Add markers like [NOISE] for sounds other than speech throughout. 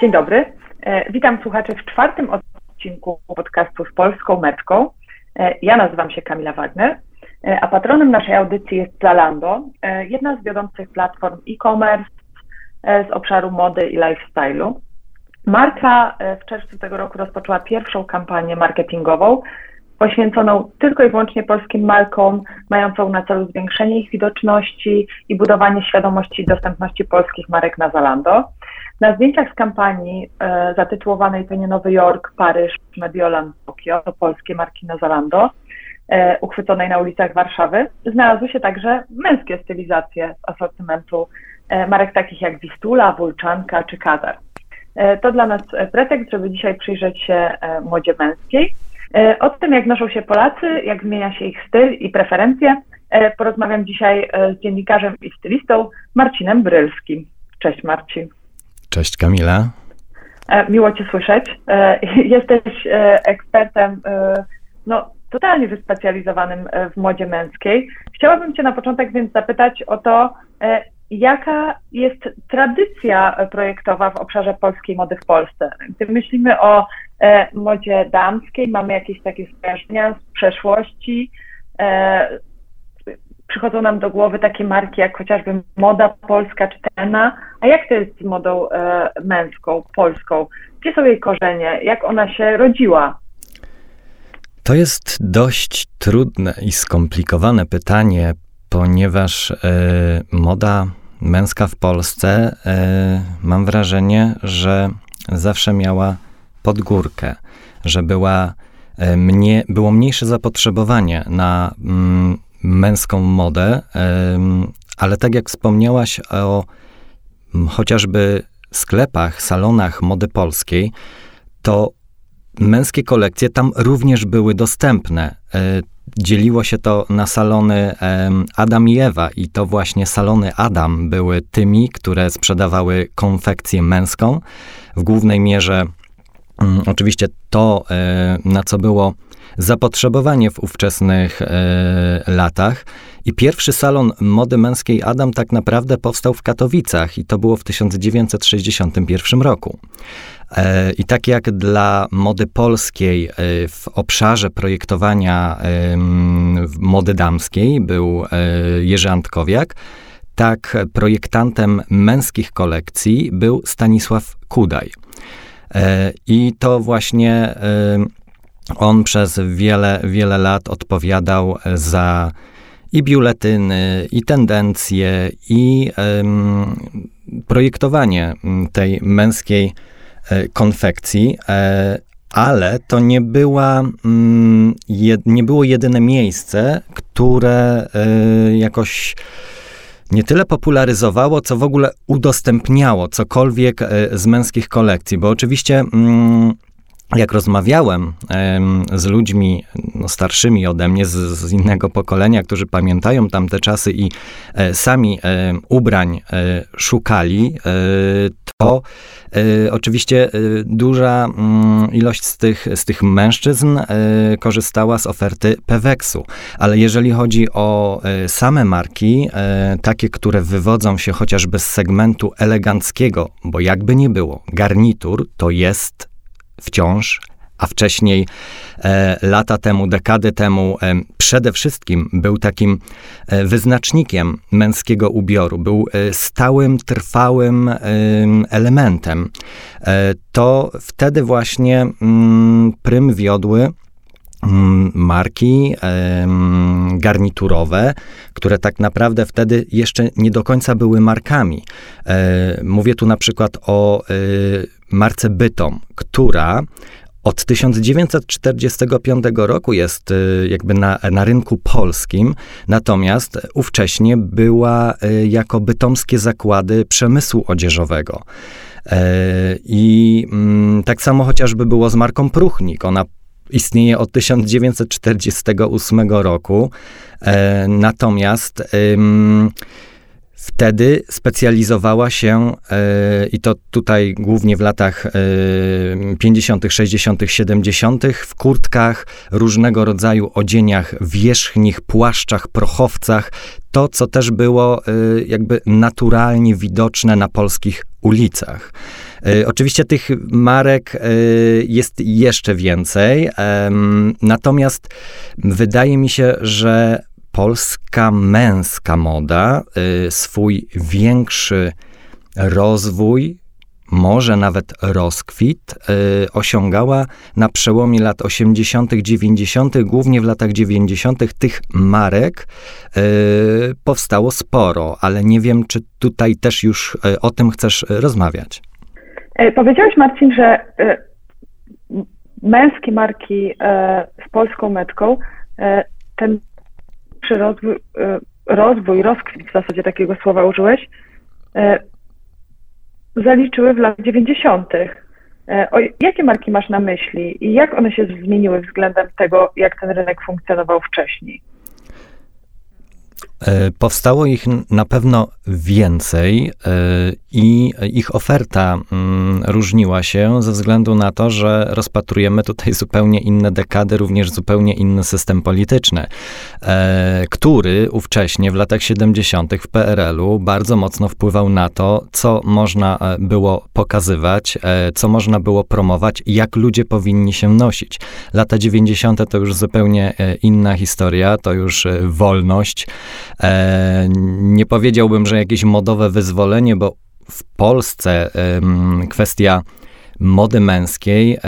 Dzień dobry. E, witam słuchaczy w czwartym odcinku podcastu z Polską Meczką. E, ja nazywam się Kamila Wagner, e, a patronem naszej audycji jest Zalando, jedna z wiodących platform e-commerce z obszaru mody i lifestyle'u. Marka w czerwcu tego roku rozpoczęła pierwszą kampanię marketingową poświęconą tylko i wyłącznie polskim markom, mającą na celu zwiększenie ich widoczności i budowanie świadomości dostępności polskich marek na Zalando. Na zdjęciach z kampanii e, zatytułowanej to nie Nowy Jork, Paryż, Mediolan, Tokio, to polskie marki na Zalando, e, uchwyconej na ulicach Warszawy, znalazły się także męskie stylizacje z asortymentu e, marek takich jak Wistula, Wulczanka czy Kazar. E, to dla nas pretekst, żeby dzisiaj przyjrzeć się e, modzie męskiej. E, o tym, jak noszą się Polacy, jak zmienia się ich styl i preferencje, porozmawiam dzisiaj z dziennikarzem i stylistą Marcinem Brylskim. Cześć Marcin. Cześć Kamila. E, miło Cię słyszeć. E, [LAUGHS] jesteś e, ekspertem, no, totalnie wyspecjalizowanym w modzie męskiej. Chciałabym Cię na początek więc zapytać o to, jaka jest tradycja projektowa w obszarze polskiej mody w Polsce. Gdy myślimy o modzie damskiej, mamy jakieś takie skojarzenia z przeszłości, przychodzą nam do głowy takie marki jak chociażby Moda Polska czy Tena. A jak to jest z modą e, męską, polską? Gdzie są jej korzenie? Jak ona się rodziła? To jest dość trudne i skomplikowane pytanie, ponieważ e, moda męska w Polsce, e, mam wrażenie, że zawsze miała podgórkę, że była, e, mnie, było mniejsze zapotrzebowanie na mm, męską modę, ale tak jak wspomniałaś o chociażby sklepach, salonach mody polskiej, to męskie kolekcje tam również były dostępne. E, dzieliło się to na salony Adam i Ewa, i to właśnie salony Adam były tymi, które sprzedawały konfekcję męską. W głównej mierze, oczywiście, to, e, na co było zapotrzebowanie w ówczesnych e, latach. I pierwszy salon mody męskiej Adam tak naprawdę powstał w Katowicach i to było w 1961 roku. E, I tak jak dla mody polskiej w obszarze projektowania mody damskiej był Jerzy Antkowiak, tak projektantem męskich kolekcji był Stanisław Kudaj. E, I to właśnie on przez wiele, wiele lat odpowiadał za i biuletyny, i tendencje, i projektowanie tej męskiej e, konfekcji, e, ale to nie, była, mm, nie było jedyne miejsce, które e, jakoś nie tyle popularyzowało, co w ogóle udostępniało cokolwiek z męskich kolekcji, bo oczywiście mm, jak rozmawiałem z ludźmi no, starszymi ode mnie, z, z, innego pokolenia, którzy pamiętają tamte czasy i e, sami ubrań e, szukali, e, to oczywiście duża mm, ilość z tych, z tych mężczyzn korzystała z oferty Peweksu. Ale jeżeli chodzi o same marki, takie, które wywodzą się chociażby z segmentu eleganckiego, bo jakby nie było, garnitur to jest wciąż, a wcześniej e, lata temu, dekady temu, e, przede wszystkim był takim e, wyznacznikiem męskiego ubioru, był e, stałym, trwałym e, elementem. E, to wtedy właśnie mm, prym wiodły mm, marki garniturowe, które tak naprawdę wtedy jeszcze nie do końca były markami. Mówię tu na przykład o marce Bytom, która od 1945 roku jest y, jakby na, na rynku polskim, natomiast ówcześnie była y, jako bytomskie zakłady przemysłu odzieżowego. E, I mm, tak samo chociażby było z marką Pruchnik. Ona istnieje od 1948 roku. E, natomiast Wtedy specjalizowała się, e, i to tutaj głównie w latach 50., 60., 70., w kurtkach, różnego rodzaju odzieniach wierzchnich, płaszczach, prochowcach. To, co też było e, jakby naturalnie widoczne na polskich ulicach. E, oczywiście tych marek jest jeszcze więcej, natomiast wydaje mi się, że polska męska moda y, swój większy rozwój, może nawet rozkwit, y, osiągała na przełomie lat 80., 90., głównie w latach 90. tych marek y, powstało sporo, ale nie wiem, czy tutaj też już o tym chcesz rozmawiać. E, powiedziałeś, Marcin, że męskie marki z polską metką, ten rozwój, e, rozwój, rozkwit w zasadzie takiego słowa użyłeś, e, zaliczyły w latach 90. E, o jakie marki masz na myśli i jak one się zmieniły względem tego, jak ten rynek funkcjonował wcześniej? Powstało ich na pewno więcej i ich oferta mm, różniła się ze względu na to, że rozpatrujemy tutaj zupełnie inne dekady, również zupełnie inny system polityczny, e, który ówcześnie w latach 70. w PRL-u bardzo mocno wpływał na to, co można było pokazywać, co można było promować, jak ludzie powinni się nosić. Lata 90. to już zupełnie inna historia, to już wolność. E, nie powiedziałbym, że jakieś modowe wyzwolenie, bo w Polsce kwestia mody męskiej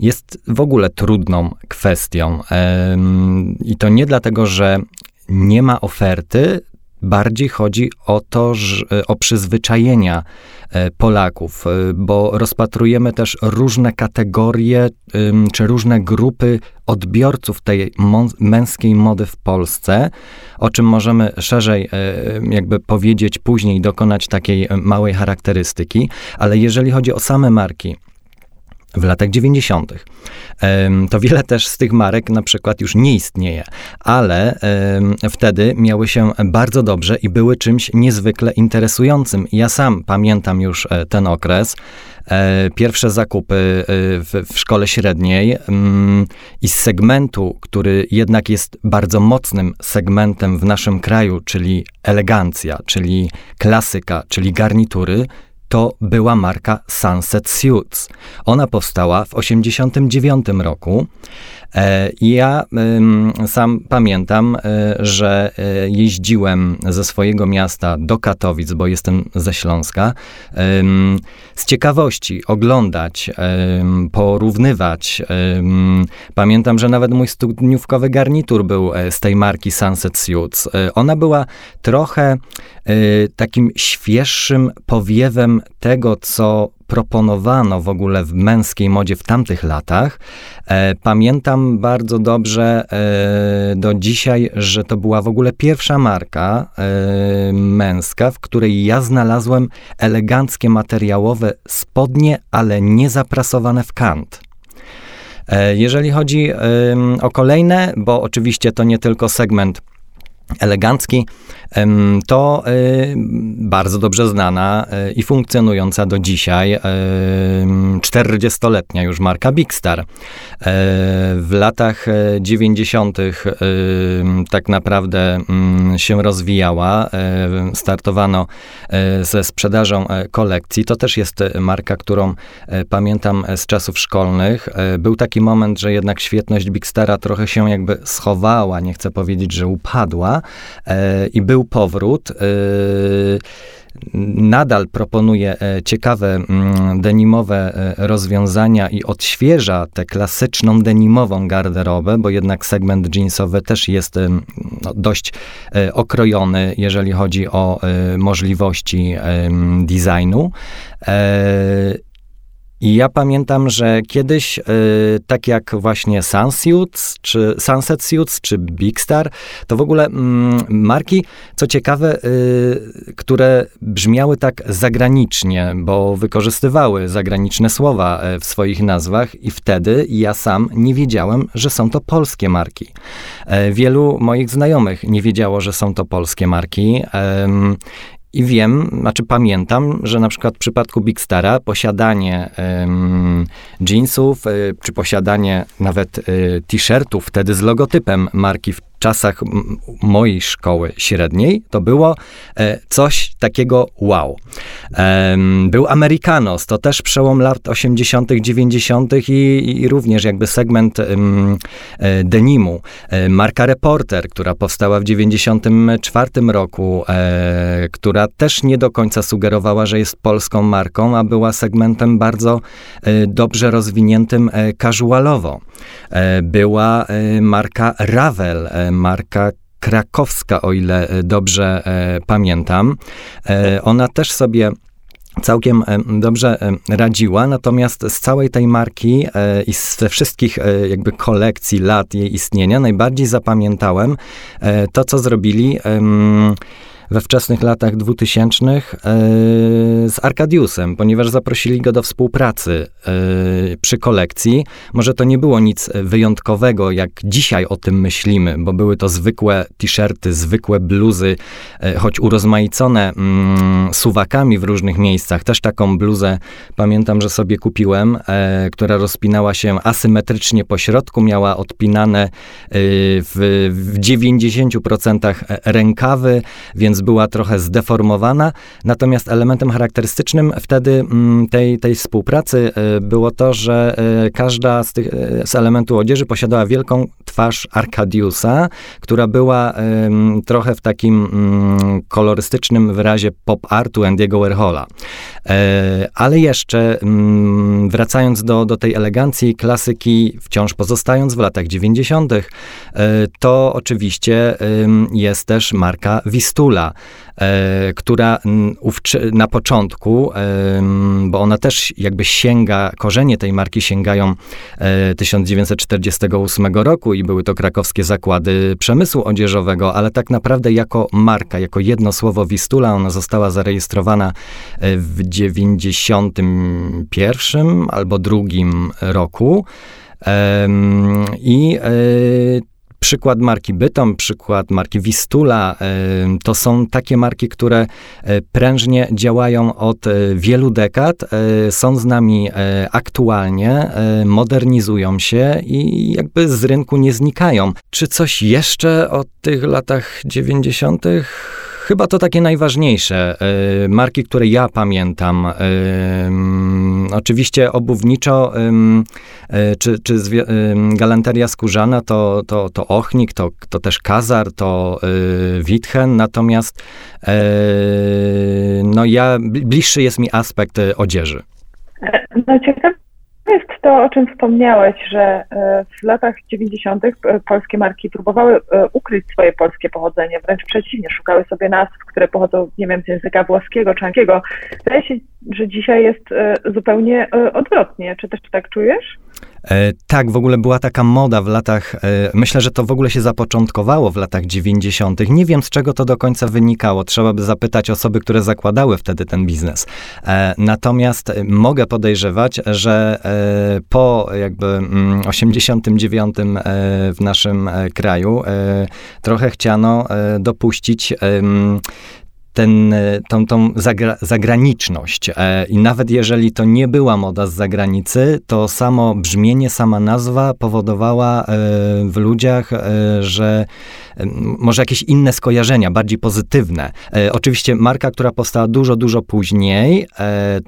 jest w ogóle trudną kwestią. I to nie dlatego, że nie ma oferty, Bardziej chodzi o to, że, o przyzwyczajenia e, Polaków, e, bo rozpatrujemy też różne kategorie czy różne grupy odbiorców tej męskiej mody w Polsce, o czym możemy szerzej e, jakby powiedzieć później, dokonać takiej małej charakterystyki, ale jeżeli chodzi o same marki, w latach 90. To wiele też z tych marek na przykład już nie istnieje, ale wtedy miały się bardzo dobrze i były czymś niezwykle interesującym. Ja sam pamiętam już e, ten okres. E, pierwsze zakupy e, w, w szkole średniej mm, i z segmentu, który jednak jest bardzo mocnym segmentem w naszym kraju, czyli elegancja, czyli klasyka, czyli garnitury, to była marka Sunset Suits. Ona powstała w 1989 roku. E, ja sam pamiętam, e, że e, jeździłem ze swojego miasta do Katowic, bo jestem ze Śląska, z ciekawości oglądać, porównywać. Pamiętam, że nawet mój studniówkowy garnitur był z tej marki Sunset Suits. Ona była trochę takim świeższym powiewem tego, co proponowano w ogóle w męskiej modzie w tamtych latach. E, pamiętam bardzo dobrze e, do dzisiaj, że to była w ogóle pierwsza marka e, męska, w której ja znalazłem eleganckie materiałowe spodnie, ale nie zaprasowane w kant. E, jeżeli chodzi o kolejne, bo oczywiście to nie tylko segment elegancki, to y, bardzo dobrze znana y, i funkcjonująca do dzisiaj 40-letnia już marka Big Star. E, w latach 90. E, tak naprawdę mm, się rozwijała. E, startowano ze sprzedażą kolekcji. To też jest marka, którą pamiętam z czasów szkolnych. Był taki moment, że jednak świetność Big Stara trochę się jakby schowała, nie chcę powiedzieć, że upadła i był powrót. Y, nadal proponuje e, ciekawe mm, denimowe e, rozwiązania i odświeża tę klasyczną denimową garderobę, bo jednak segment jeansowy też jest no, dość e, okrojony, jeżeli chodzi o możliwości designu. I ja pamiętam, że kiedyś, y, tak jak właśnie Sunsuits, czy Sunset Suits, czy Big Star, to w ogóle mm, marki, co ciekawe, y, które brzmiały tak zagranicznie, bo wykorzystywały zagraniczne słowa e, w swoich nazwach i wtedy ja sam nie wiedziałem, że są to polskie marki. Wielu moich znajomych nie wiedziało, że są to polskie marki. I wiem, znaczy pamiętam, że na przykład w przypadku Big Stara posiadanie jeansów, y, czy posiadanie nawet y, t-shirtów wtedy z logotypem marki w czasach mojej szkoły średniej to było e, coś takiego wow. Był Americanos, to też przełom lat 80., 90. I, i również jakby segment denimu. Marka Reporter, która powstała w 94 roku, która też nie do końca sugerowała, że jest polską marką, a była segmentem bardzo dobrze rozwiniętym casualowo. Była marka Ravel, marka krakowska, o ile e, dobrze e, pamiętam. E, ona też sobie całkiem dobrze radziła, natomiast z całej tej marki i ze wszystkich jakby kolekcji lat jej istnienia najbardziej zapamiętałem to, co zrobili we wczesnych latach 2000 e, z Arkadiusem, ponieważ zaprosili go do współpracy e, przy kolekcji. Może to nie było nic wyjątkowego, jak dzisiaj o tym myślimy, bo były to zwykłe t-shirty, zwykłe bluzy, e, choć urozmaicone mm, suwakami w różnych miejscach. Też taką bluzę pamiętam, że sobie kupiłem, która rozpinała się asymetrycznie po środku, miała odpinane w, w 90% rękawy, więc więc była trochę zdeformowana. Natomiast elementem charakterystycznym wtedy mm, tej, tej współpracy e, było to, że e, każda z tych e, z elementów odzieży posiadała wielką twarz Arkadiusa, która była trochę w takim mm, kolorystycznym wyrazie pop artu Andy'ego Warhola. Ale jeszcze mm, wracając do, do tej elegancji klasyki, wciąż pozostając w latach 90., to oczywiście jest też marka Wistula, E, która na początku, bo ona też jakby sięga, korzenie tej marki sięgają 1948 e, roku i były to krakowskie zakłady przemysłu odzieżowego, ale tak naprawdę jako marka, jako jedno słowo Wistula, ona została zarejestrowana e, w 91 albo drugim roku. I Przykład marki Bytom, przykład marki Wistula, to są takie marki, które e, prężnie działają od e, wielu dekad, e, są z nami aktualnie, modernizują się i jakby z rynku nie znikają. Czy coś jeszcze o tych latach 90.? Chyba to takie najważniejsze. E, marki, które ja pamiętam. E, oczywiście obuwniczo, e, czy, czy galanteria skórzana to, to, to Ochnik, to, to też Kazar, to Witchen, natomiast no ja, bliższy jest mi aspekt odzieży. No ciekawe jest to, o czym wspomniałeś, że e, w latach 90. E, polskie marki próbowały e, ukryć swoje polskie pochodzenie, wręcz przeciwnie, szukały sobie nazw, które pochodzą, nie wiem, z języka włoskiego czy angielskiego. Wydaje się, że dzisiaj jest zupełnie odwrotnie. Czy też tak czujesz? E, tak, w ogóle była taka moda w latach, e, myślę, że to w ogóle się zapoczątkowało w latach 90. Nie wiem, z czego to do końca wynikało. Trzeba by zapytać osoby, które zakładały wtedy ten biznes. E, natomiast mogę podejrzewać, że po jakby 89 mm, w naszym kraju trochę chciano dopuścić ten, e, tą, tą zagra, zagraniczność. E, I nawet jeżeli to nie była moda z zagranicy, to samo brzmienie, sama nazwa powodowała e, w ludziach, że może jakieś inne skojarzenia, bardziej pozytywne. Oczywiście marka, która powstała dużo, dużo później,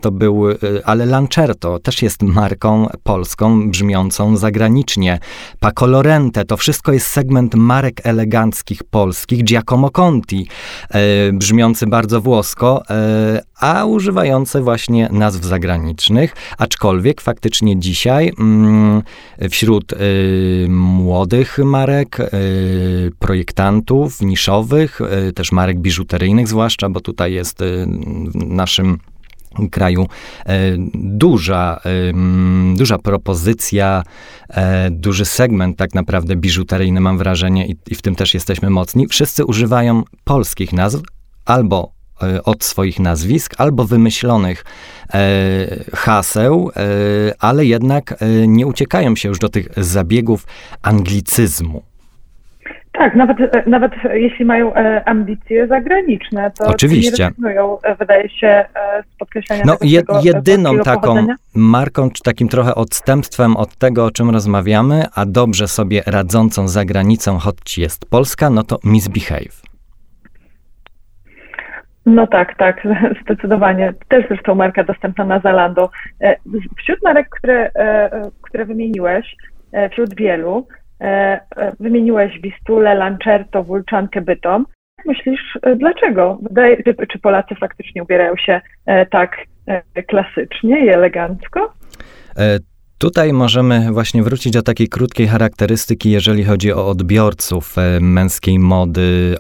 to był, ale Lancerto też jest marką polską, brzmiącą zagranicznie. Paco Lorente, to wszystko jest segment marek eleganckich polskich, Giacomo Conti, brzmiący bardzo włosko, e, a używające właśnie nazw zagranicznych, aczkolwiek faktycznie dzisiaj mm, wśród e, młodych marek, e, projektantów niszowych, też marek biżuteryjnych zwłaszcza, bo tutaj jest w naszym kraju duża, duża propozycja, duży segment tak naprawdę biżuteryjny, mam wrażenie, i w tym też jesteśmy mocni. Wszyscy używają polskich nazw albo E, od swoich nazwisk albo wymyślonych e, haseł, e, ale jednak nie uciekają się już do tych zabiegów anglicyzmu. Tak, nawet, nawet jeśli mają ambicje zagraniczne, to Oczywiście. nie rezygnują, wydaje się, z podkreślenia No, je, jedyną taką pochodzenia. marką, czy takim trochę odstępstwem od tego, o czym rozmawiamy, a dobrze sobie radzącą za granicą, choć jest Polska, no to Misbehave. No tak, tak, [LAUGHS] zdecydowanie. Też zresztą marka dostępna na Zalando. E, wśród marek, które, e, które wymieniłeś, e, wśród wielu, wymieniłeś Wistulę, Lancerto, Wulczankę, Bytom. Myślisz, dlaczego? Czy Polacy faktycznie ubierają się tak klasycznie i elegancko? Tutaj możemy właśnie wrócić do takiej krótkiej charakterystyki, jeżeli chodzi o odbiorców e, męskiej mody,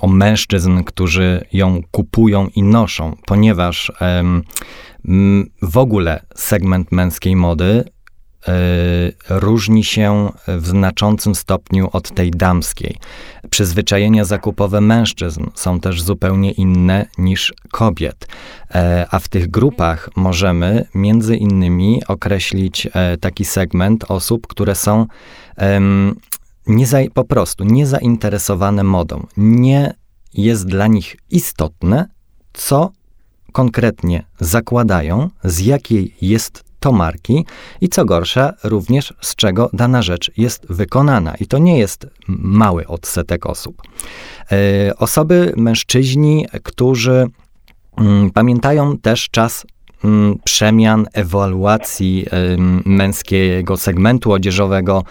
o mężczyzn, którzy ją kupują i noszą, ponieważ w ogóle segment męskiej mody E, różni się w znaczącym stopniu od tej damskiej. Przyzwyczajenia zakupowe mężczyzn są też zupełnie inne niż kobiet. E, a w tych grupach możemy między innymi określić e, taki segment osób, które są za, po prostu niezainteresowane modą. Nie jest dla nich istotne, co konkretnie zakładają, z jakiej jest to marki i co gorsza, również z czego dana rzecz jest wykonana. I to nie jest mały odsetek osób. E, osoby, mężczyźni, którzy mm, pamiętają też czas mm, przemian, ewaluacji męskiego segmentu odzieżowego,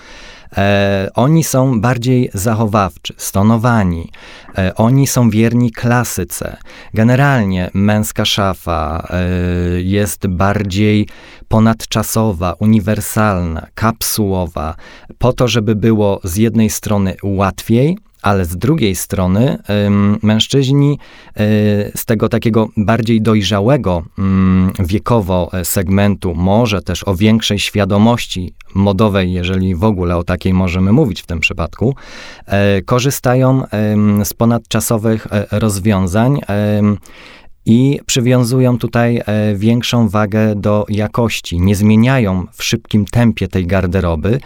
E, oni są bardziej zachowawczy, stonowani. E, oni są wierni klasyce. Generalnie męska szafa e, jest bardziej ponadczasowa, uniwersalna, kapsułowa, po to, żeby było z jednej strony łatwiej, ale z drugiej strony mężczyźni e, z tego takiego bardziej dojrzałego wiekowo e, segmentu, może też o większej świadomości modowej, jeżeli w ogóle o takiej możemy mówić w tym przypadku, e, korzystają z ponadczasowych rozwiązań i przywiązują tutaj większą wagę do jakości. Nie zmieniają w szybkim tempie tej garderoby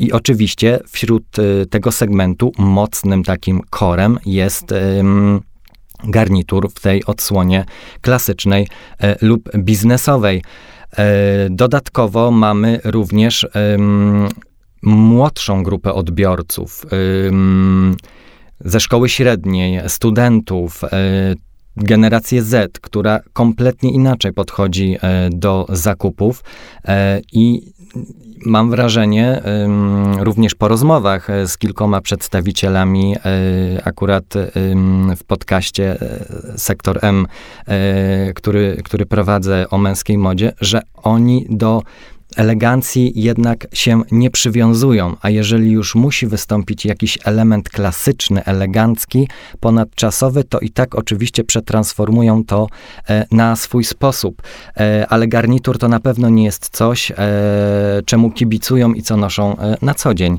i oczywiście wśród y, tego segmentu mocnym takim korem jest garnitur w tej odsłonie klasycznej e, lub biznesowej. E, dodatkowo mamy również młodszą grupę odbiorców ze szkoły średniej, studentów, e, generację Z, która kompletnie inaczej podchodzi do zakupów i mam wrażenie, również po rozmowach e, z kilkoma przedstawicielami, e, akurat w podcaście e, Sektor M, który, który prowadzę o męskiej modzie, że oni do elegancji jednak się nie przywiązują, a jeżeli już musi wystąpić jakiś element klasyczny, elegancki, ponadczasowy, to i tak oczywiście przetransformują to e, na swój sposób. E, ale garnitur to na pewno nie jest coś, e, czemu kibicują i co noszą na co dzień.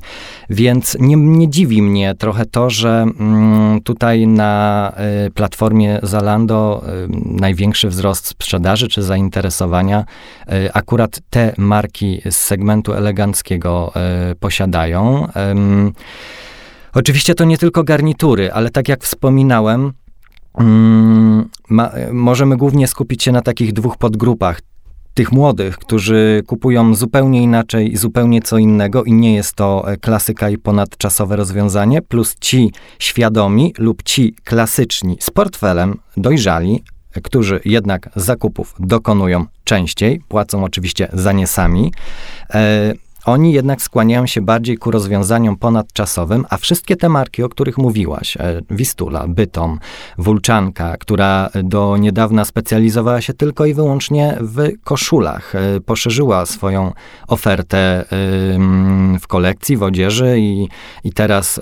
Więc nie, nie dziwi mnie trochę to, że mm, tutaj na platformie Zalando największy wzrost sprzedaży czy zainteresowania akurat te marki marki z segmentu eleganckiego e, posiadają. Oczywiście to nie tylko garnitury, ale tak jak wspominałem, mm, ma, możemy głównie skupić się na takich dwóch podgrupach. Tych młodych, którzy kupują zupełnie inaczej i zupełnie co innego, i nie jest to e, klasyka i ponadczasowe rozwiązanie, plus ci świadomi lub ci klasyczni z portfelem, dojrzali, którzy jednak zakupów dokonują częściej, płacą oczywiście za nie sami. E, oni jednak skłaniają się bardziej ku rozwiązaniom ponadczasowym, a wszystkie te marki, o których mówiłaś, e, Wistula, Bytom, Wulczanka, która do niedawna specjalizowała się tylko i wyłącznie w koszulach, e, poszerzyła swoją ofertę w kolekcji, w odzieży i, i teraz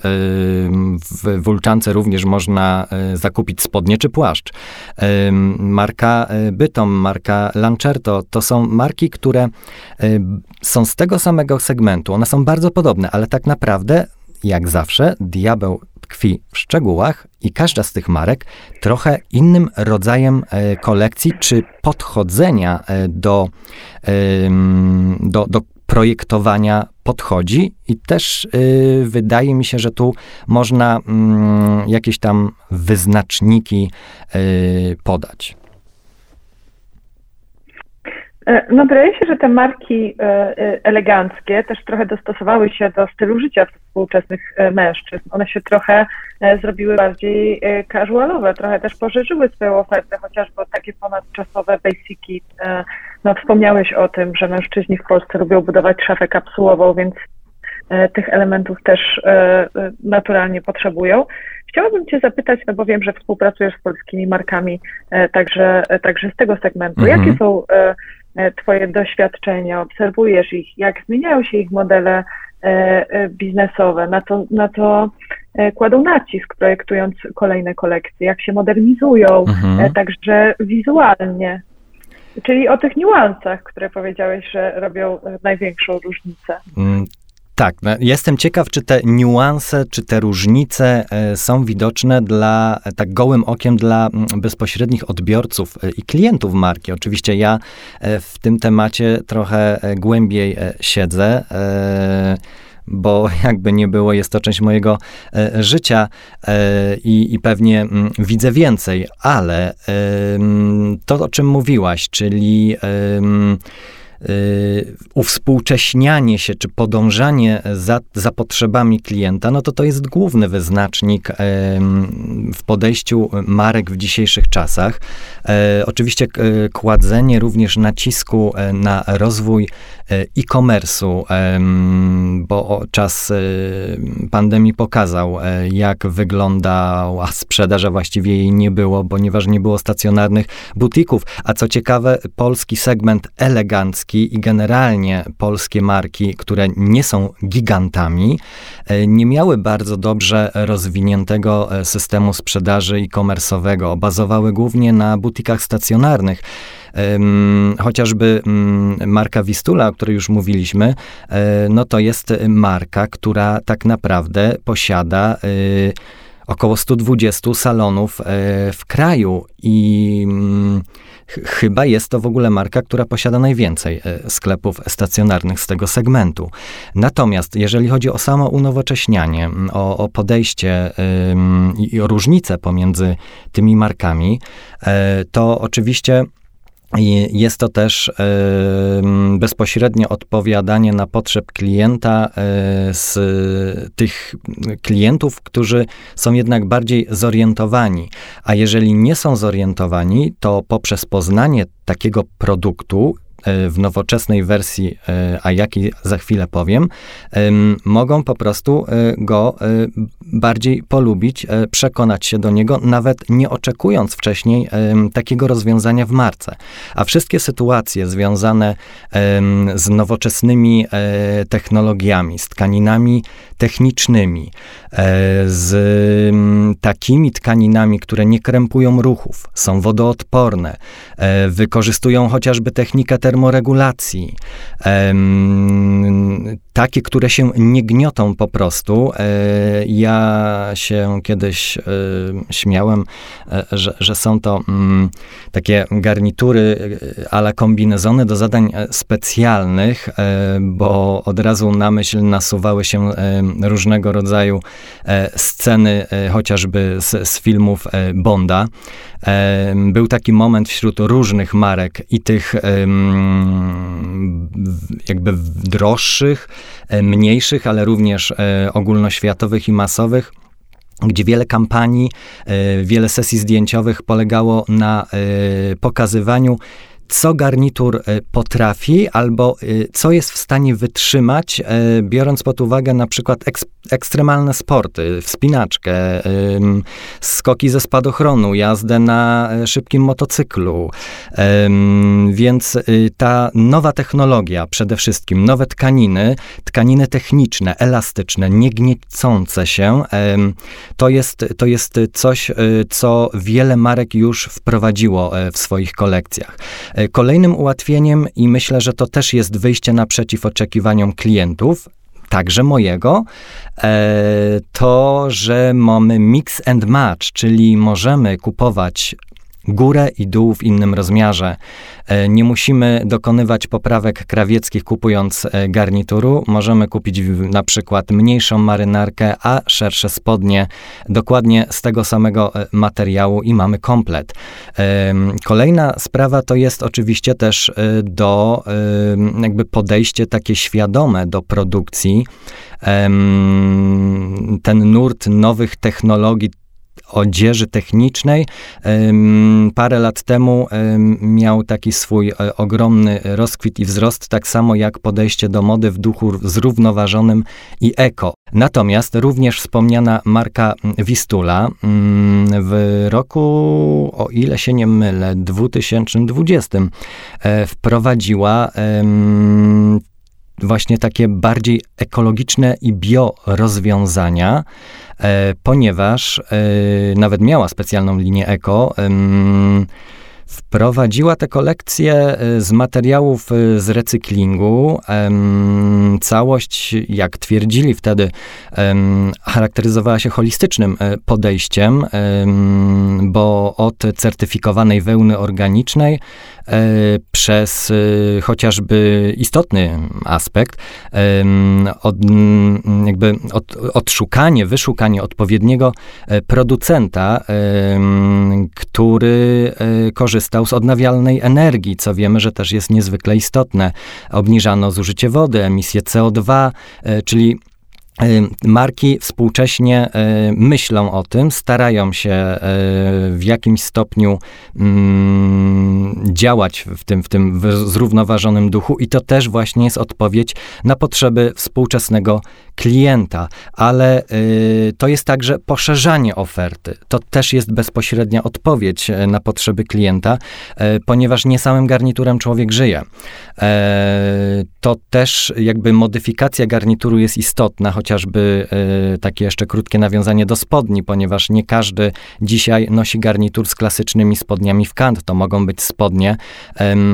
w Wulczance również można zakupić spodnie czy płaszcz. Marka Bytom, marka Lancerto, to są marki, które są z tego samego segmentu. One są bardzo podobne, ale tak naprawdę, jak zawsze, diabeł tkwi w szczegółach i każda z tych marek trochę innym rodzajem e, kolekcji czy podchodzenia e, do, do, do projektowania podchodzi i też y, wydaje mi się, że tu można y, jakieś tam wyznaczniki y, podać. E, no wydaje się, że te marki e, e, eleganckie też trochę dostosowały się do stylu życia współczesnych mężczyzn. One się trochę zrobiły bardziej casualowe, trochę też poszerzyły swoją ofertę, chociażby takie ponadczasowe basiki. No wspomniałeś o tym, że mężczyźni w Polsce lubią budować szafę kapsułową, więc tych elementów też naturalnie potrzebują. Chciałabym Cię zapytać, no bo wiem, że współpracujesz z polskimi markami także, także z tego segmentu. Mhm. Jakie są twoje doświadczenia, obserwujesz ich, jak zmieniają się ich modele e, e, biznesowe, na to, na to kładą nacisk, projektując kolejne kolekcje, jak się modernizują, mhm. także wizualnie. Czyli o tych niuansach, które powiedziałeś, że robią największą różnicę. Tak, no, jestem ciekaw, czy te niuanse, czy te różnice e, są widoczne dla, e, tak gołym okiem dla bezpośrednich odbiorców e, i klientów marki. Oczywiście ja w tym temacie trochę głębiej siedzę bo [LAUGHS] jakby nie było, jest to część mojego życia i, i pewnie mm, widzę więcej, ale to, o czym mówiłaś, czyli uwspółcześnianie się, czy podążanie za, za potrzebami klienta, no to to jest główny wyznacznik w podejściu marek w dzisiejszych czasach. E, oczywiście kładzenie również nacisku e, na rozwój e, e-commerce'u, bo czas pandemii pokazał, jak wyglądała sprzedaż, a właściwie jej nie było, ponieważ nie było stacjonarnych butików. A co ciekawe, polski segment elegancki, marki i generalnie polskie marki, które nie są gigantami, e, nie miały bardzo dobrze rozwiniętego e, systemu sprzedaży e-commerce'owego. Bazowały głównie na butikach stacjonarnych. Chociażby mm, marka Wistula, o której już mówiliśmy, e, no to jest marka, która tak naprawdę posiada około 120 salonów w kraju i mm, chyba jest to w ogóle marka, która posiada najwięcej e, sklepów stacjonarnych z tego segmentu. Natomiast jeżeli chodzi o samo unowocześnianie, o, o podejście i o różnice pomiędzy tymi markami, e, to oczywiście jest to też bezpośrednie odpowiadanie na potrzeb klienta e, z tych klientów, którzy są jednak bardziej zorientowani. A jeżeli nie są zorientowani, to poprzez poznanie takiego produktu, w nowoczesnej wersji, e, a jaki za chwilę powiem, mogą po prostu e, go bardziej polubić, przekonać się do niego, nawet nie oczekując wcześniej takiego rozwiązania w marce. A wszystkie sytuacje związane z nowoczesnymi technologiami, z tkaninami technicznymi, z takimi tkaninami, które nie krępują ruchów, są wodoodporne, wykorzystują chociażby technikę termoregulacji, takie, które się nie gniotą po prostu. E, ja się kiedyś e, śmiałem, e, że, że są to mm, takie garnitury ale kombinezony do zadań specjalnych, bo od razu na myśl nasuwały się różnego rodzaju sceny, chociażby z, z filmów Bonda. Był taki moment wśród różnych marek i tych jakby droższych, e, mniejszych, ale również e, ogólnoświatowych i masowych gdzie wiele kampanii, e, wiele sesji zdjęciowych polegało na pokazywaniu co garnitur potrafi albo co jest w stanie wytrzymać, biorąc pod uwagę na przykład eks ekstremalne sporty, wspinaczkę, skoki ze spadochronu, jazdę na szybkim motocyklu. Więc ta nowa technologia, przede wszystkim nowe tkaniny, tkaniny techniczne, elastyczne, niegniecące się, to jest, to jest coś, co wiele marek już wprowadziło w swoich kolekcjach. E, kolejnym ułatwieniem, i myślę, że to też jest wyjście naprzeciw oczekiwaniom klientów, także mojego, e, to, że mamy mix and match, czyli możemy kupować górę i dół w innym rozmiarze. E, nie musimy dokonywać poprawek krawieckich kupując e, garnituru. Możemy kupić na przykład mniejszą marynarkę, a szersze spodnie dokładnie z tego samego e, materiału i mamy komplet. Kolejna sprawa to jest oczywiście też do jakby podejście takie świadome do produkcji. Ten nurt nowych technologii, odzieży technicznej. Parę lat temu miał taki swój e, ogromny rozkwit i wzrost, tak samo jak podejście do mody w duchu zrównoważonym i eko. Natomiast również wspomniana marka Wistula w roku, o ile się nie mylę, 2020 e, wprowadziła właśnie takie bardziej ekologiczne i bio rozwiązania, e, ponieważ e, nawet miała specjalną linię eko. Wprowadziła tę kolekcję e, z materiałów z recyklingu. Całość, jak twierdzili wtedy, charakteryzowała się holistycznym podejściem, bo od certyfikowanej wełny organicznej E, przez e, chociażby istotny aspekt, od, jakby od, odszukanie, wyszukanie odpowiedniego e, producenta, który korzystał z odnawialnej energii, co wiemy, że też jest niezwykle istotne. Obniżano zużycie wody, emisję CO2, czyli Marki współcześnie myślą o tym, starają się w jakimś stopniu mm, działać w tym, w tym zrównoważonym duchu, i to też właśnie jest odpowiedź na potrzeby współczesnego klienta, ale to jest także poszerzanie oferty. To też jest bezpośrednia odpowiedź na potrzeby klienta, ponieważ nie samym garniturem człowiek żyje. To też jakby modyfikacja garnituru jest istotna, choć chociażby e, takie jeszcze krótkie nawiązanie do spodni, ponieważ nie każdy dzisiaj nosi garnitur z klasycznymi spodniami w kant. To mogą być spodnie,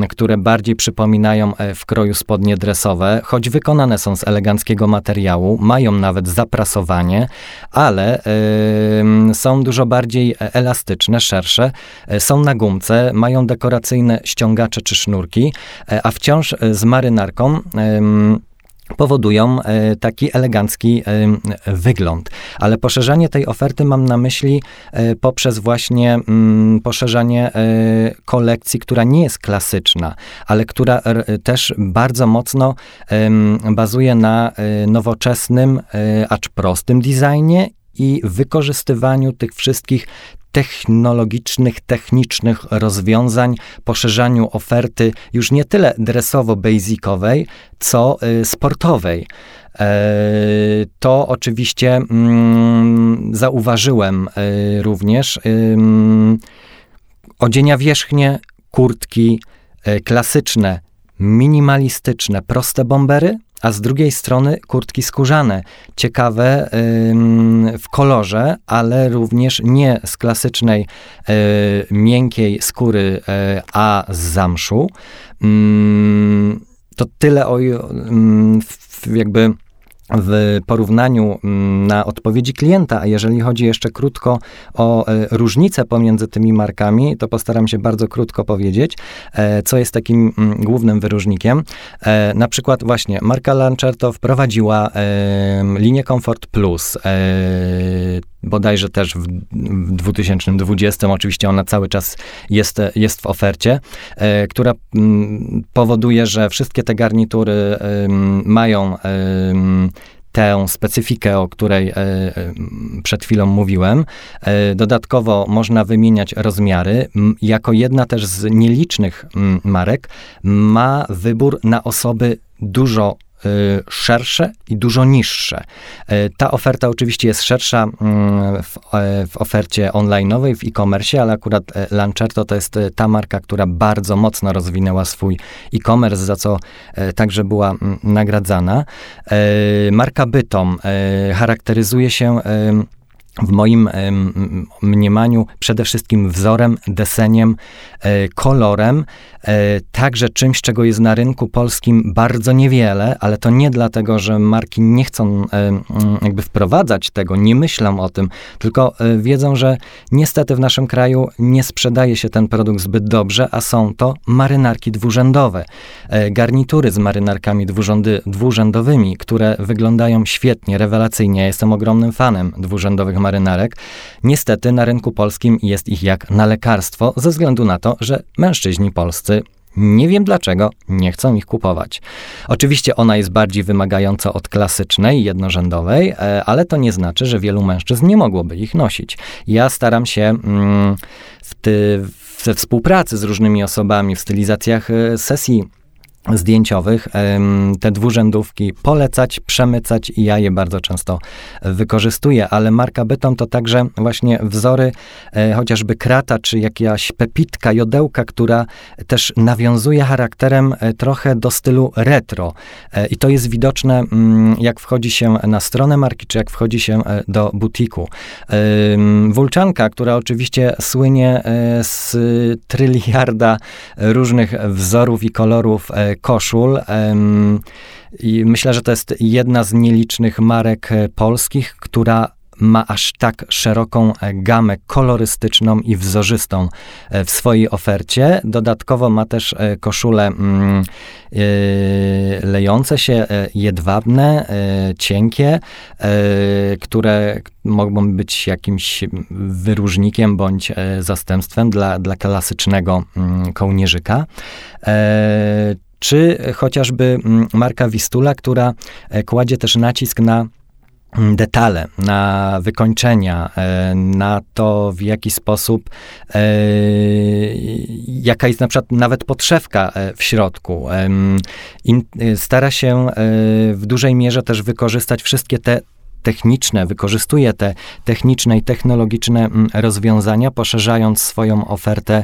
które bardziej przypominają e, w kroju spodnie dresowe, choć wykonane są z eleganckiego materiału, mają nawet zaprasowanie, ale są dużo bardziej elastyczne, szersze, e, są na gumce, mają dekoracyjne ściągacze czy sznurki, a wciąż z marynarką powodują e, taki elegancki e, wygląd. Ale poszerzanie tej oferty mam na myśli e, poprzez właśnie mm, poszerzanie kolekcji, która nie jest klasyczna, ale która też bardzo mocno bazuje na nowoczesnym, acz prostym designie i wykorzystywaniu tych wszystkich technologicznych, technicznych rozwiązań, poszerzaniu oferty już nie tyle dresowo-basicowej, co y, sportowej. E, to oczywiście mm, zauważyłem y, również. Odzienia wierzchnie, kurtki y, klasyczne, minimalistyczne, proste bombery, a z drugiej strony kurtki skórzane, ciekawe w kolorze, ale również nie z klasycznej y, miękkiej skóry, y, a z zamszu. to tyle o jakby w porównaniu mm, na odpowiedzi klienta, a jeżeli chodzi jeszcze krótko o e, różnice pomiędzy tymi markami, to postaram się bardzo krótko powiedzieć, e, co jest takim mm, głównym wyróżnikiem. E, na przykład właśnie marka Lancerto wprowadziła linię Comfort Plus, bodajże też w, w 2020, oczywiście ona cały czas jest, jest w ofercie, która mm, powoduje, że wszystkie te garnitury mają tę specyfikę, o której przed chwilą mówiłem. Dodatkowo można wymieniać rozmiary. Jako jedna też z nielicznych marek ma wybór na osoby dużo szersze i dużo niższe. Y, ta oferta oczywiście jest szersza mm, w, e, w ofercie online'owej, w e-commerce, ale akurat e, Lancerto to jest e, ta marka, która bardzo mocno rozwinęła swój e-commerce, za co także była mm, nagradzana. Marka Bytom charakteryzuje się w moim mniemaniu przede wszystkim wzorem, deseniem, e, kolorem, e, także czymś, czego jest na rynku polskim bardzo niewiele, ale to nie dlatego, że marki nie chcą jakby wprowadzać tego, nie myślą o tym, tylko e, wiedzą, że niestety w naszym kraju nie sprzedaje się ten produkt zbyt dobrze, a są to marynarki dwurzędowe. Garnitury z marynarkami dwurzędy, dwurzędowymi, które wyglądają świetnie, rewelacyjnie. Ja jestem ogromnym fanem dwurzędowych marynarek. Niestety na rynku polskim jest ich jak na lekarstwo, ze względu na to, że mężczyźni polscy nie wiem dlaczego nie chcą ich kupować. Oczywiście ona jest bardziej wymagająca od klasycznej, jednorzędowej, e, ale to nie znaczy, że wielu mężczyzn nie mogłoby ich nosić. Ja staram się mm, w ty, we współpracy z różnymi osobami w stylizacjach e, sesji zdjęciowych, te dwurzędówki polecać, przemycać i ja je bardzo często wykorzystuję, ale marka Bytom to także właśnie wzory e, chociażby krata, czy jakaś pepitka, jodełka, która też nawiązuje charakterem e, trochę do stylu retro e, i to jest widoczne mm, jak wchodzi się na stronę marki, czy jak wchodzi się do butiku. Wulczanka, która oczywiście słynie z tryliarda różnych wzorów i kolorów koszul. I myślę, że to jest jedna z nielicznych marek e, polskich, która ma aż tak szeroką e, gamę kolorystyczną i wzorzystą e, w swojej ofercie. Dodatkowo ma też koszule mm, lejące się, jedwabne, cienkie, które mogą być jakimś wyróżnikiem bądź zastępstwem dla, dla klasycznego mm, kołnierzyka czy chociażby mm, marka Wistula, która e, kładzie też nacisk na mm, detale, na wykończenia, e, na to, w jaki sposób, e, jaka jest na przykład nawet podszewka w środku. Stara się w dużej mierze też wykorzystać wszystkie te techniczne, wykorzystuje te techniczne i technologiczne mm, rozwiązania, poszerzając swoją ofertę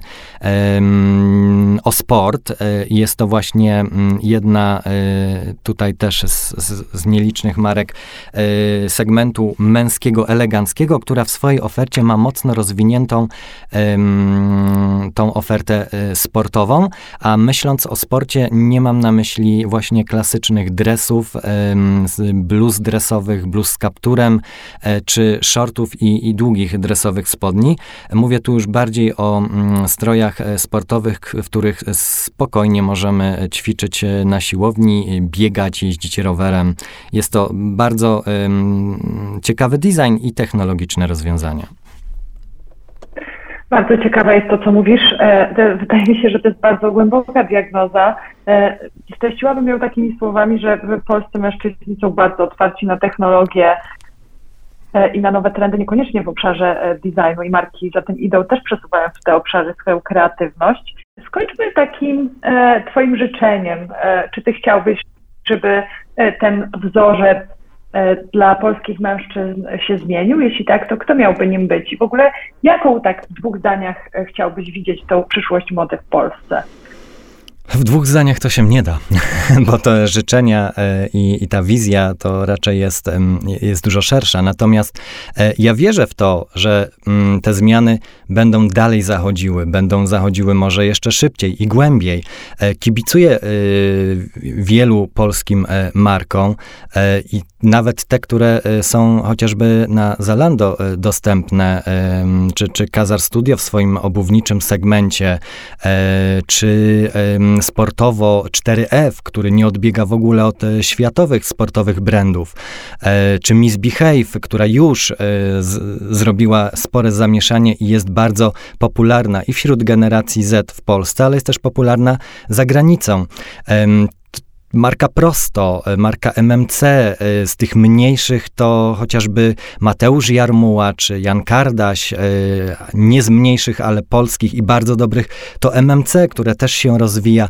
o sport. E, jest to właśnie mm, jedna e, tutaj też z, z, z nielicznych marek e, segmentu męskiego, eleganckiego, która w swojej ofercie ma mocno rozwiniętą tą ofertę sportową, a myśląc o sporcie nie mam na myśli właśnie klasycznych dresów, bluz dresowych, bluz z kapturem, e, czy shortów i, i długich dresowych spodni. Mówię tu już bardziej o mm, strojach e, sportowych, w których spokojnie możemy ćwiczyć e, na siłowni, biegać, jeździć rowerem. Jest to bardzo ciekawy design i technologiczne rozwiązania. Bardzo ciekawe jest to, co mówisz. Wydaje mi się, że to jest bardzo głęboka diagnoza. Streściłabym ją takimi słowami, że w Polsce mężczyźni są bardzo otwarci na technologię, E, i na nowe trendy, niekoniecznie w obszarze e, designu i marki za tym idą, też przesuwają w te obszary swoją kreatywność. Skończmy takim e, Twoim życzeniem. Czy Ty chciałbyś, żeby ten wzorzec dla polskich mężczyzn się zmienił? Jeśli tak, to kto miałby nim być? I w ogóle jaką tak w dwóch zdaniach chciałbyś widzieć tą przyszłość mody w Polsce? W dwóch zdaniach to się nie da, [LAUGHS] bo te życzenia e, i, i, ta wizja to raczej jest, jest dużo szersza. Natomiast e, ja wierzę w to, że mm, te zmiany będą dalej zachodziły, będą zachodziły może jeszcze szybciej i głębiej. E, kibicuję wielu polskim markom i nawet te, które są chociażby na Zalando dostępne, czy, czy Kazar Studio w swoim obuwniczym segmencie, czy sportowo 4F, który nie odbiega w ogóle od światowych sportowych brandów, czy Miss Behave, która już z, zrobiła spore zamieszanie i jest bardzo popularna i wśród generacji Z w Polsce, ale jest też popularna za granicą marka Prosto, marka MMC, z tych mniejszych to chociażby Mateusz Jarmuła czy Jan Kardaś, nie z mniejszych, ale polskich i bardzo dobrych, to MMC, które też się rozwija.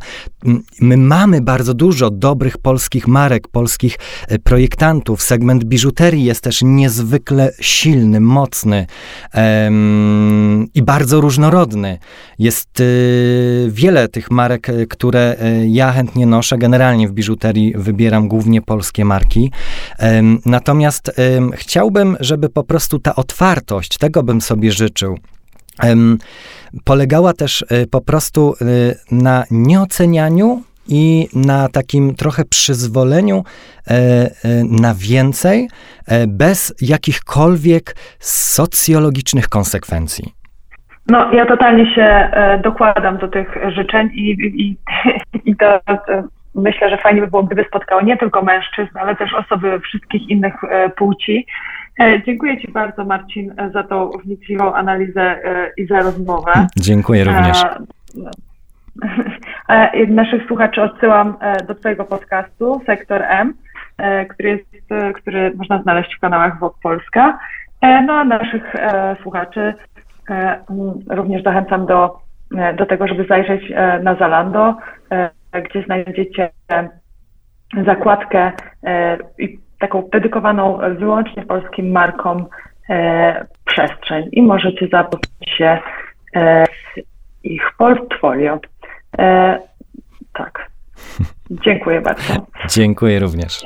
My mamy bardzo dużo dobrych polskich marek, polskich projektantów. Segment biżuterii jest też niezwykle silny, mocny i bardzo różnorodny. Jest wiele tych marek, które ja chętnie noszę. Generalnie w biżuterii wybieram głównie polskie marki. Natomiast chciałbym, żeby po prostu ta otwartość, tego bym sobie życzył, polegała też po prostu na nieocenianiu i na takim trochę przyzwoleniu e, e, na więcej, e, bez jakichkolwiek socjologicznych konsekwencji. No, ja totalnie się dokładam do tych życzeń i, i, i to myślę, że fajnie by było, gdyby spotkało nie tylko mężczyzn, ale też osoby wszystkich innych płci. Dziękuję Ci bardzo, Marcin, za tą wnikliwą analizę i za rozmowę. Dziękuję również. [LAUGHS] Naszych słuchaczy odsyłam e, do Twojego podcastu Sektor M, e, który, jest, e, który można znaleźć w kanałach WOK Polska. No a naszych słuchaczy również zachęcam do, do tego, żeby zajrzeć na Zalando, gdzie znajdziecie zakładkę i taką dedykowaną wyłącznie polskim markom przestrzeń i możecie zapoznać się z ich portfolio. E, tak. Dziękuję bardzo. [LAUGHS] Dziękuję również.